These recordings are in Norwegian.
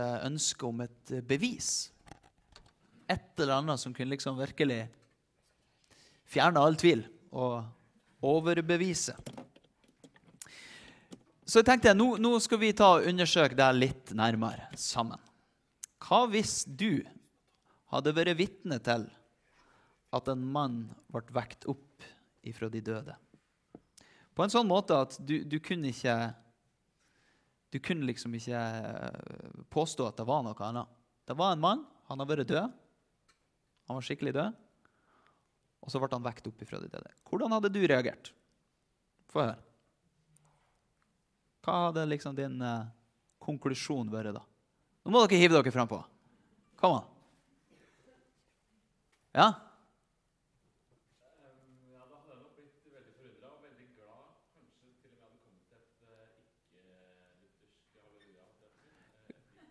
ønske om et eh, bevis. Et eller annet som kunne liksom virkelig fjerne all tvil og overbevise. Så jeg tenkte nå, nå skal vi ta og undersøke det litt nærmere sammen. Hva hvis du hadde vært vitne til at en mann ble vekt opp ifra de døde? På en sånn måte at du, du kunne ikke Du kunne liksom ikke eh, påstå at det var noe annet. Det var en mann. Han har vært død. Han var skikkelig død. Og så ble han vekt opp ifra de døde. Hvordan hadde du reagert? Få høre. Hva hadde liksom din uh, konklusjon vært da? Nå må dere hive dere frampå. Kom an. Ja?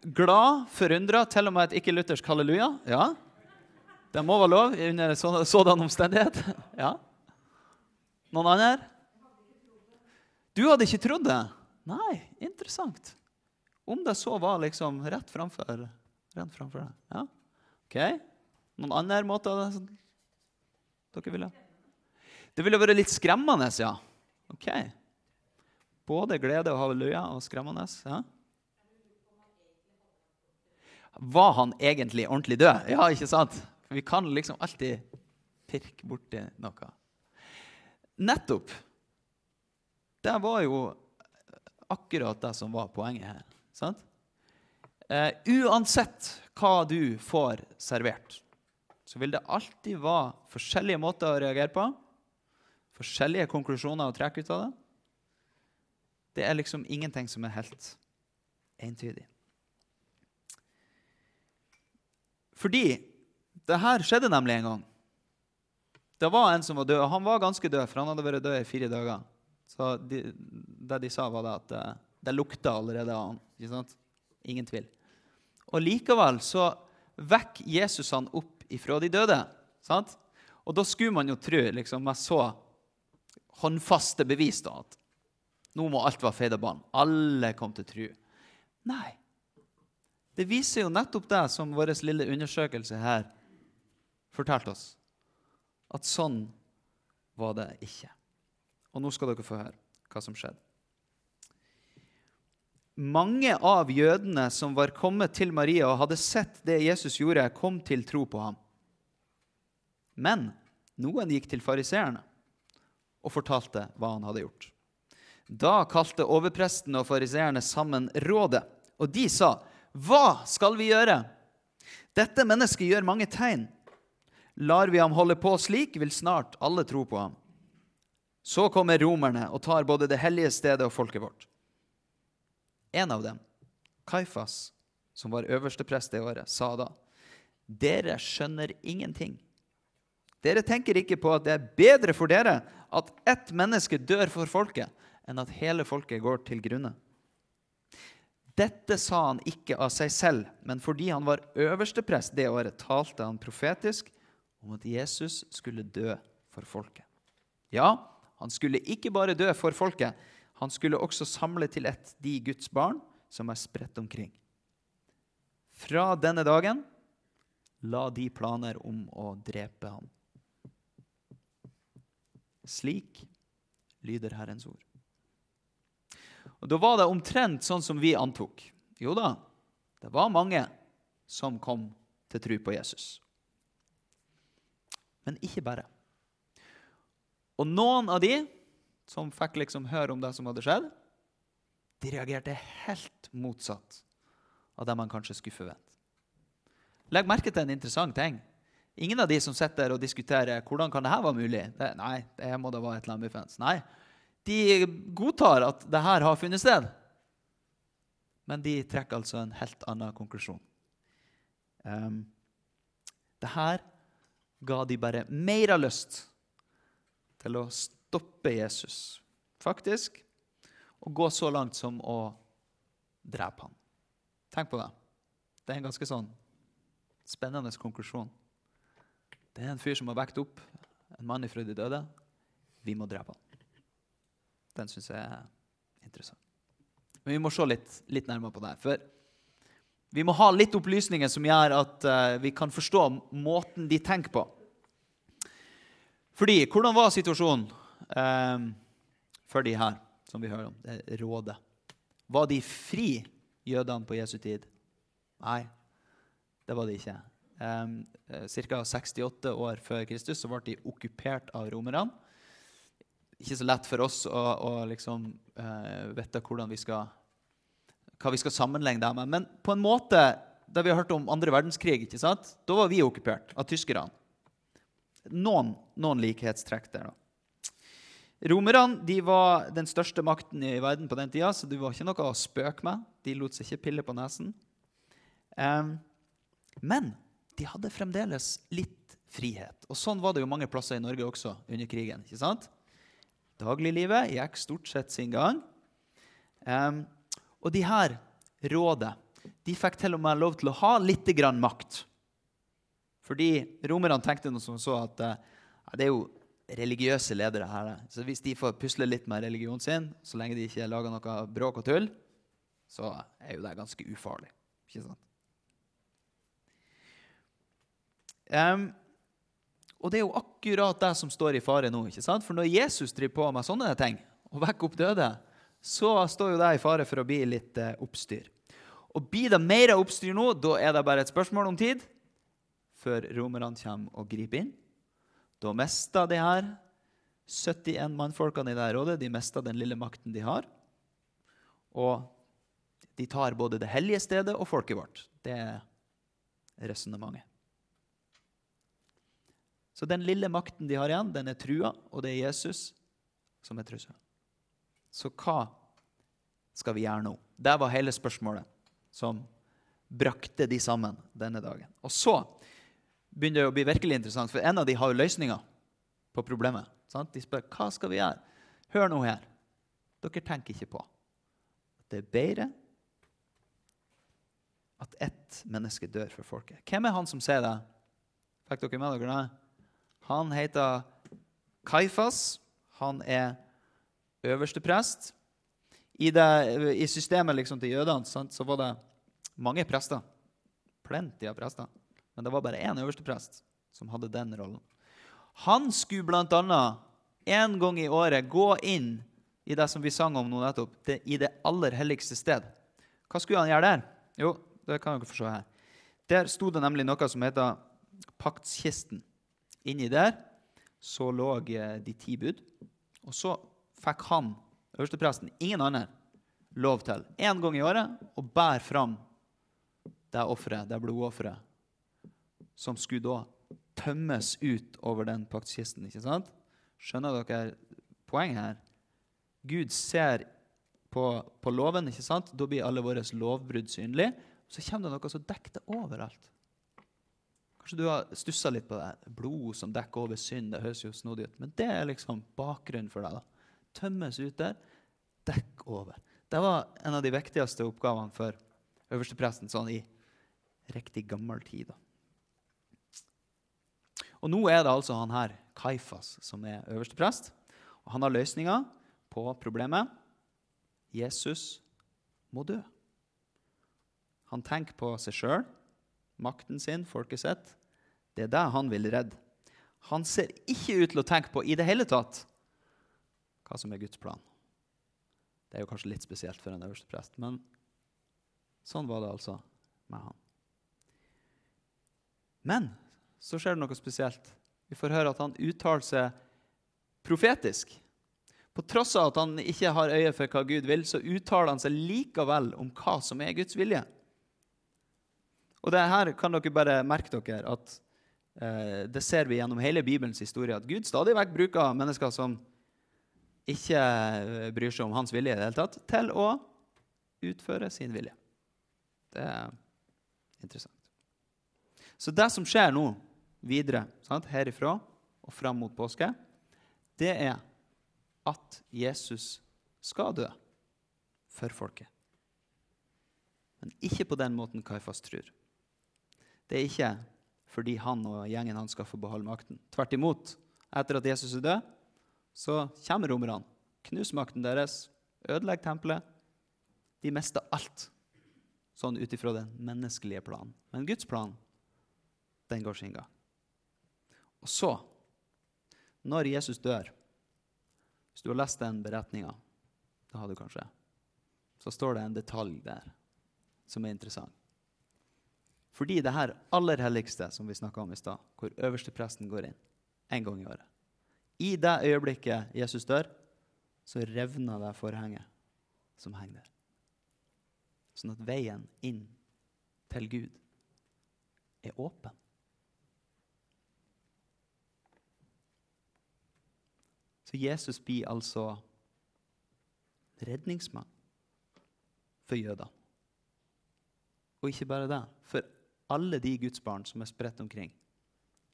Glad, forundra, til og med et ikke-luthersk halleluja. Ja. Det må være lov under så, sådan omstendighet. Ja. Noen andre? Du hadde ikke trodd det? Nei, interessant. Om det så var liksom rett framfor, rett framfor deg. Ja. OK. Noen andre måter dere ville? Det ville vært litt skremmende, ja. OK. Både glede og halleluja og skremmende. ja. Var han egentlig ordentlig død? Ja, ikke sant? Vi kan liksom alltid pirke borti noe. Nettopp. Det var jo akkurat det som var poenget her. Sant? Uh, uansett hva du får servert, så vil det alltid være forskjellige måter å reagere på. Forskjellige konklusjoner å trekke ut av det. Det er liksom ingenting som er helt entydig. Fordi det her skjedde nemlig en gang. Det var en som var død. og Han var ganske død, for han hadde vært død i fire dager. Så de, det de sa, var det at det, det lukta allerede av han. Ikke sant? Ingen tvil. Og likevel så vekk Jesus han opp ifra de døde. Sant? Og da skulle man jo tro, liksom, med så håndfaste bevis, da, at nå må alt være feid av banen. Alle kom til tro. Nei. Det viser jo nettopp det som vår lille undersøkelse her fortalte oss. At sånn var det ikke. Og nå skal dere få høre hva som skjedde. Mange av jødene som var kommet til Maria og hadde sett det Jesus gjorde, kom til tro på ham. Men noen gikk til fariseerne og fortalte hva han hadde gjort. Da kalte overpresten og fariseerne sammen rådet, og de sa:" Hva skal vi gjøre? Dette mennesket gjør mange tegn. Lar vi ham holde på slik, vil snart alle tro på ham. Så kommer romerne og tar både det hellige stedet og folket vårt. En av dem, Kaifas, som var øversteprest det året, sa da.: Dere skjønner ingenting. Dere tenker ikke på at det er bedre for dere at ett menneske dør for folket, enn at hele folket går til grunne. Dette sa han ikke av seg selv, men fordi han var øversteprest det året, talte han profetisk om at Jesus skulle dø for folket. Ja, han skulle ikke bare dø for folket, han skulle også samle til ett de Guds barn som er spredt omkring. Fra denne dagen la de planer om å drepe ham. Slik lyder Herrens ord. Og Da var det omtrent sånn som vi antok. Jo da, det var mange som kom til tro på Jesus. Men ikke bare. Og noen av de som fikk liksom høre om det som hadde skjedd, de reagerte helt motsatt av det man kanskje skulle forvente. Legg merke til en interessant ting. Ingen av de som sitter og diskuterer hvordan kan dette være mulig. Det, nei, det må da være et lammefans. Nei, de godtar at det her har funnet sted. Men de trekker altså en helt annen konklusjon. Um, det her ga de bare mer av lyst til å stoppe Jesus, faktisk, og gå så langt som å drepe ham. Tenk på det. Det er en ganske sånn spennende konklusjon. Det er en fyr som har vekt opp en mann ifra de døde. Vi må drepe ham. Den syns jeg er interessant. Men vi må se litt, litt nærmere på det. For Vi må ha litt opplysninger som gjør at uh, vi kan forstå måten de tenker på. Fordi, hvordan var situasjonen uh, for de her, som vi hører om? Det rådet. Var de fri, jødene på Jesu tid? Nei, det var de ikke. Um, Ca. 68 år før Kristus så ble de okkupert av romerne. Ikke så lett for oss å, å liksom, uh, vite vi skal, hva vi skal sammenligne det med. Men på en måte, da vi har hørt om andre verdenskrig, ikke sant? da var vi okkupert av tyskerne. Noen, noen likhetstrekk der. da. Romerne de var den største makten i verden på den tida, så det var ikke noe å spøke med. De lot seg ikke pille på nesen. Um, men de hadde fremdeles litt frihet. Og sånn var det jo mange plasser i Norge også under krigen. ikke sant? Dagliglivet gikk stort sett sin gang. Um, og de her rådet de fikk til og med lov til å ha litt grann makt. Fordi romerne tenkte noe som så at ja, det er jo religiøse ledere her. Så hvis de får pusle litt med religionen sin, så lenge de ikke lager noe bråk og tull, så er jo det ganske ufarlig. Ikke sant? Um, og det er jo akkurat det som står i fare nå. ikke sant? For når Jesus driver på med sånne ting og vekker opp døde, så står jo det i fare for å bli litt eh, oppstyr. Og blir det mer oppstyr nå, da er det bare et spørsmål om tid før romerne kommer og griper inn. Da mister de her 71 mannfolkene i det rådet de mister den lille makten de har. Og de tar både det hellige stedet og folket vårt. Det er resonnementet. Så den lille makten de har igjen, den er trua, og det er Jesus som er trusselen. Så hva skal vi gjøre nå? Det var hele spørsmålet som brakte de sammen denne dagen. Og så begynner det å bli virkelig interessant, for en av de har jo løsninger på problemet. Sant? De spør hva skal vi gjøre. Hør nå her. Dere tenker ikke på at det er bedre at ett menneske dør for folket. Hvem er han som sier det? Fikk dere med dere det? Han heter Kaifas. Han er øverste prest. I, det, i systemet liksom til jødene så var det mange prester. Plenty av prester. Men det var bare én øverste prest som hadde den rollen. Han skulle bl.a. en gang i året gå inn i det som vi sang om nå nettopp, det, i det aller helligste sted. Hva skulle han gjøre der? Jo, det kan dere få se her. Der sto det nemlig noe som heter paktskisten. Inni der så lå eh, de ti bud. Og så fikk han, øverstepresten, ingen andre, lov til én gang i året å bære fram det offeret, det blodofferet, som skulle da tømmes ut over den paktkisten. ikke sant? Skjønner dere poenget her? Gud ser på, på loven, ikke sant? Da blir alle våre lovbrudd synlige. Så kommer det noe som dekker det overalt. Kanskje du har stussa litt på det. Blod som dekker over synd. Det høres jo snodig ut. Men det er liksom bakgrunnen for deg. da. Tømmes ut der, dekk over. Det var en av de viktigste oppgavene for øverstepresten sånn i riktig gammel tid. da. Og nå er det altså han her, Kaifas, som er øversteprest. Og han har løsninga på problemet. Jesus må dø. Han tenker på seg sjøl makten sin, folket sitt. Det er det han vil redde. Han ser ikke ut til å tenke på i det hele tatt hva som er Guds plan. Det er jo kanskje litt spesielt for en øverste prest, men sånn var det altså med han. Men så skjer det noe spesielt. Vi får høre at han uttaler seg profetisk. På tross av at han ikke har øye for hva Gud vil, så uttaler han seg likevel om hva som er Guds vilje. Og det her kan dere bare merke dere at eh, det ser vi gjennom hele Bibelens historie, at Gud stadig vekk bruker mennesker som ikke eh, bryr seg om hans vilje, i det hele tatt, til å utføre sin vilje. Det er interessant. Så det som skjer nå videre, sant, herifra og fram mot påske, det er at Jesus skal dø for folket. Men ikke på den måten Kaifas tror. Det er ikke fordi han og gjengen hans skal få beholde makten. Tvert imot. Etter at Jesus er død, så kommer romerne. Knuser makten deres, ødelegger tempelet. De mister alt. sånn ut ifra den menneskelige planen. Men Guds plan, den går sin gang. Og så, når Jesus dør Hvis du har lest den beretninga, det har du kanskje, så står det en detalj der som er interessant. Fordi det her aller helligste som vi snakka om i stad, hvor øverstepresten går inn en gang i året I det øyeblikket Jesus dør, så revner det forhenget som henger der. Sånn at veien inn til Gud er åpen. Så Jesus blir altså redningsmann for jøder. Og ikke bare det, for alle de Guds barn som er spredt omkring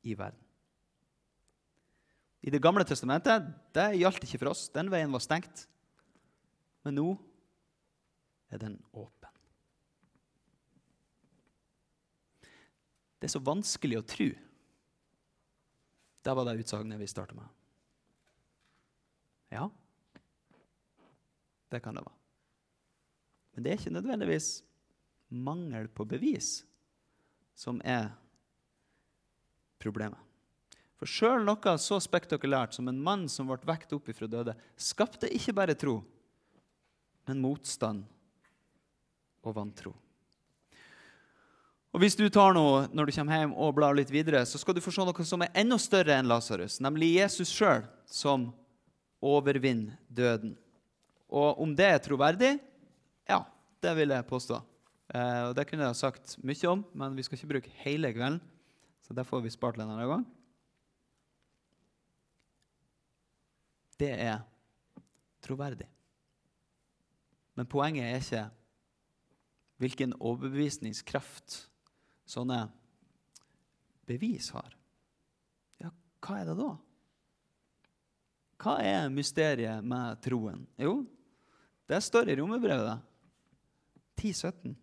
i verden. I Det gamle testamentet det gjaldt ikke for oss. Den veien var stengt. Men nå er den åpen. Det er så vanskelig å tro. Det var det utsagnet vi starta med. Ja, det kan det være. Men det er ikke nødvendigvis mangel på bevis som er problemet. For sjøl noe så spektakulært som en mann som ble vekt opp ifra døde, skapte ikke bare tro, men motstand og vantro. Og Hvis du tar noe når du kommer hjem og blar litt videre, så skal du få se noe som er enda større enn Lasarus, nemlig Jesus sjøl, som overvinner døden. Og om det er troverdig? Ja, det vil jeg påstå. Eh, og Det kunne jeg sagt mye om, men vi skal ikke bruke hele kvelden. Så det får vi spart en annen gang. Det er troverdig. Men poenget er ikke hvilken overbevisningskraft sånne bevis har. Ja, hva er det da? Hva er mysteriet med troen? Jo, det står i Romerbrevet 10-17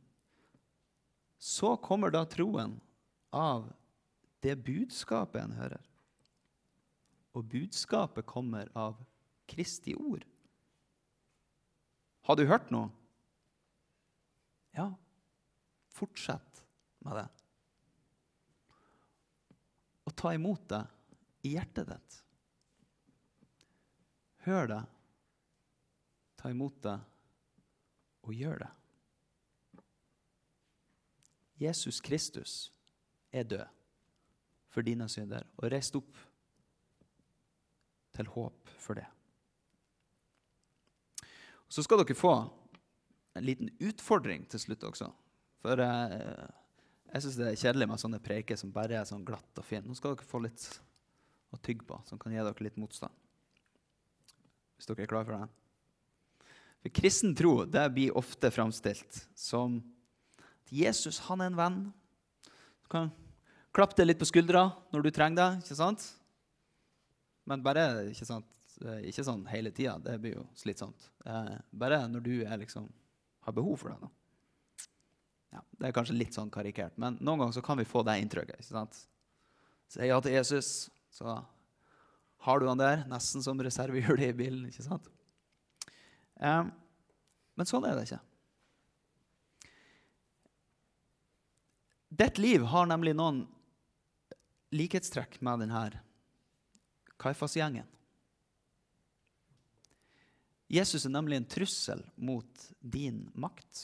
så kommer da troen av det budskapet en hører. Og budskapet kommer av Kristi ord. Har du hørt noe? Ja, fortsett med det. Og ta imot det i hjertet ditt. Hør det, ta imot det, og gjør det. Jesus Kristus er død for dine synder og reist opp til håp for det. Så skal dere få en liten utfordring til slutt også. For eh, jeg syns det er kjedelig med sånne preiker som bare er sånn glatt og fin. Nå skal dere få litt å tygge på, som kan gi dere litt motstand. Hvis dere er klare for det. For kristen tro det blir ofte framstilt som Jesus han er en venn. Du kan klappe deg litt på skuldra når du trenger det. ikke sant? Men bare ikke, sant? Eh, ikke sånn hele tida. Det blir jo slitsomt. Eh, bare når du liksom, har behov for det. Da. Ja, det er kanskje litt sånn karikert, men noen ganger så kan vi få det inntrykket. ikke sant? Si ja til Jesus, så har du han der, nesten som reservehjulet i bilen. ikke sant? Eh, men sånn er det ikke. Ditt liv har nemlig noen likhetstrekk med denne Kaifas-gjengen. Jesus er nemlig en trussel mot din makt.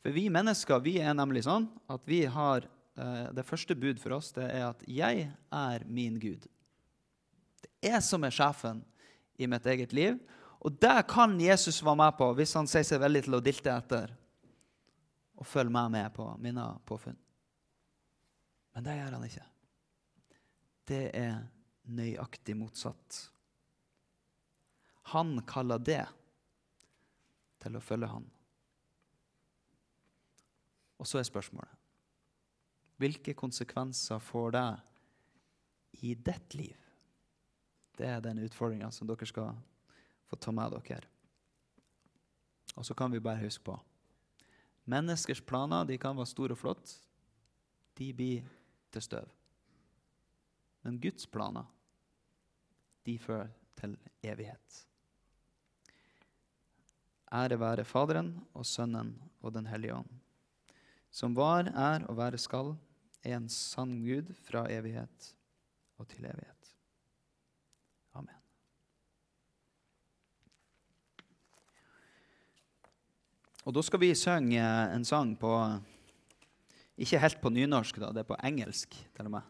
For vi mennesker vi er nemlig sånn at vi har eh, Det første bud for oss det er at 'jeg er min Gud'. Det er som er sjefen i mitt eget liv. Og det kan Jesus være med på hvis han sier seg veldig til å dilte etter og følge meg med på mine påfunn. Men det gjør han ikke. Det er nøyaktig motsatt. Han kaller det til å følge han. Og så er spørsmålet hvilke konsekvenser får det i ditt liv? Det er den utfordringa som dere skal få ta med dere. Og så kan vi bare huske på Menneskers planer de kan være store og flotte. De blir til støv. Men Guds planer, de fører til evighet. Ære være Faderen og Sønnen og Den hellige ånd, som var, er og være skal, en sann Gud fra evighet og til evighet. Og da skal vi synge en sang på Ikke helt på nynorsk, da, det er på engelsk til og med.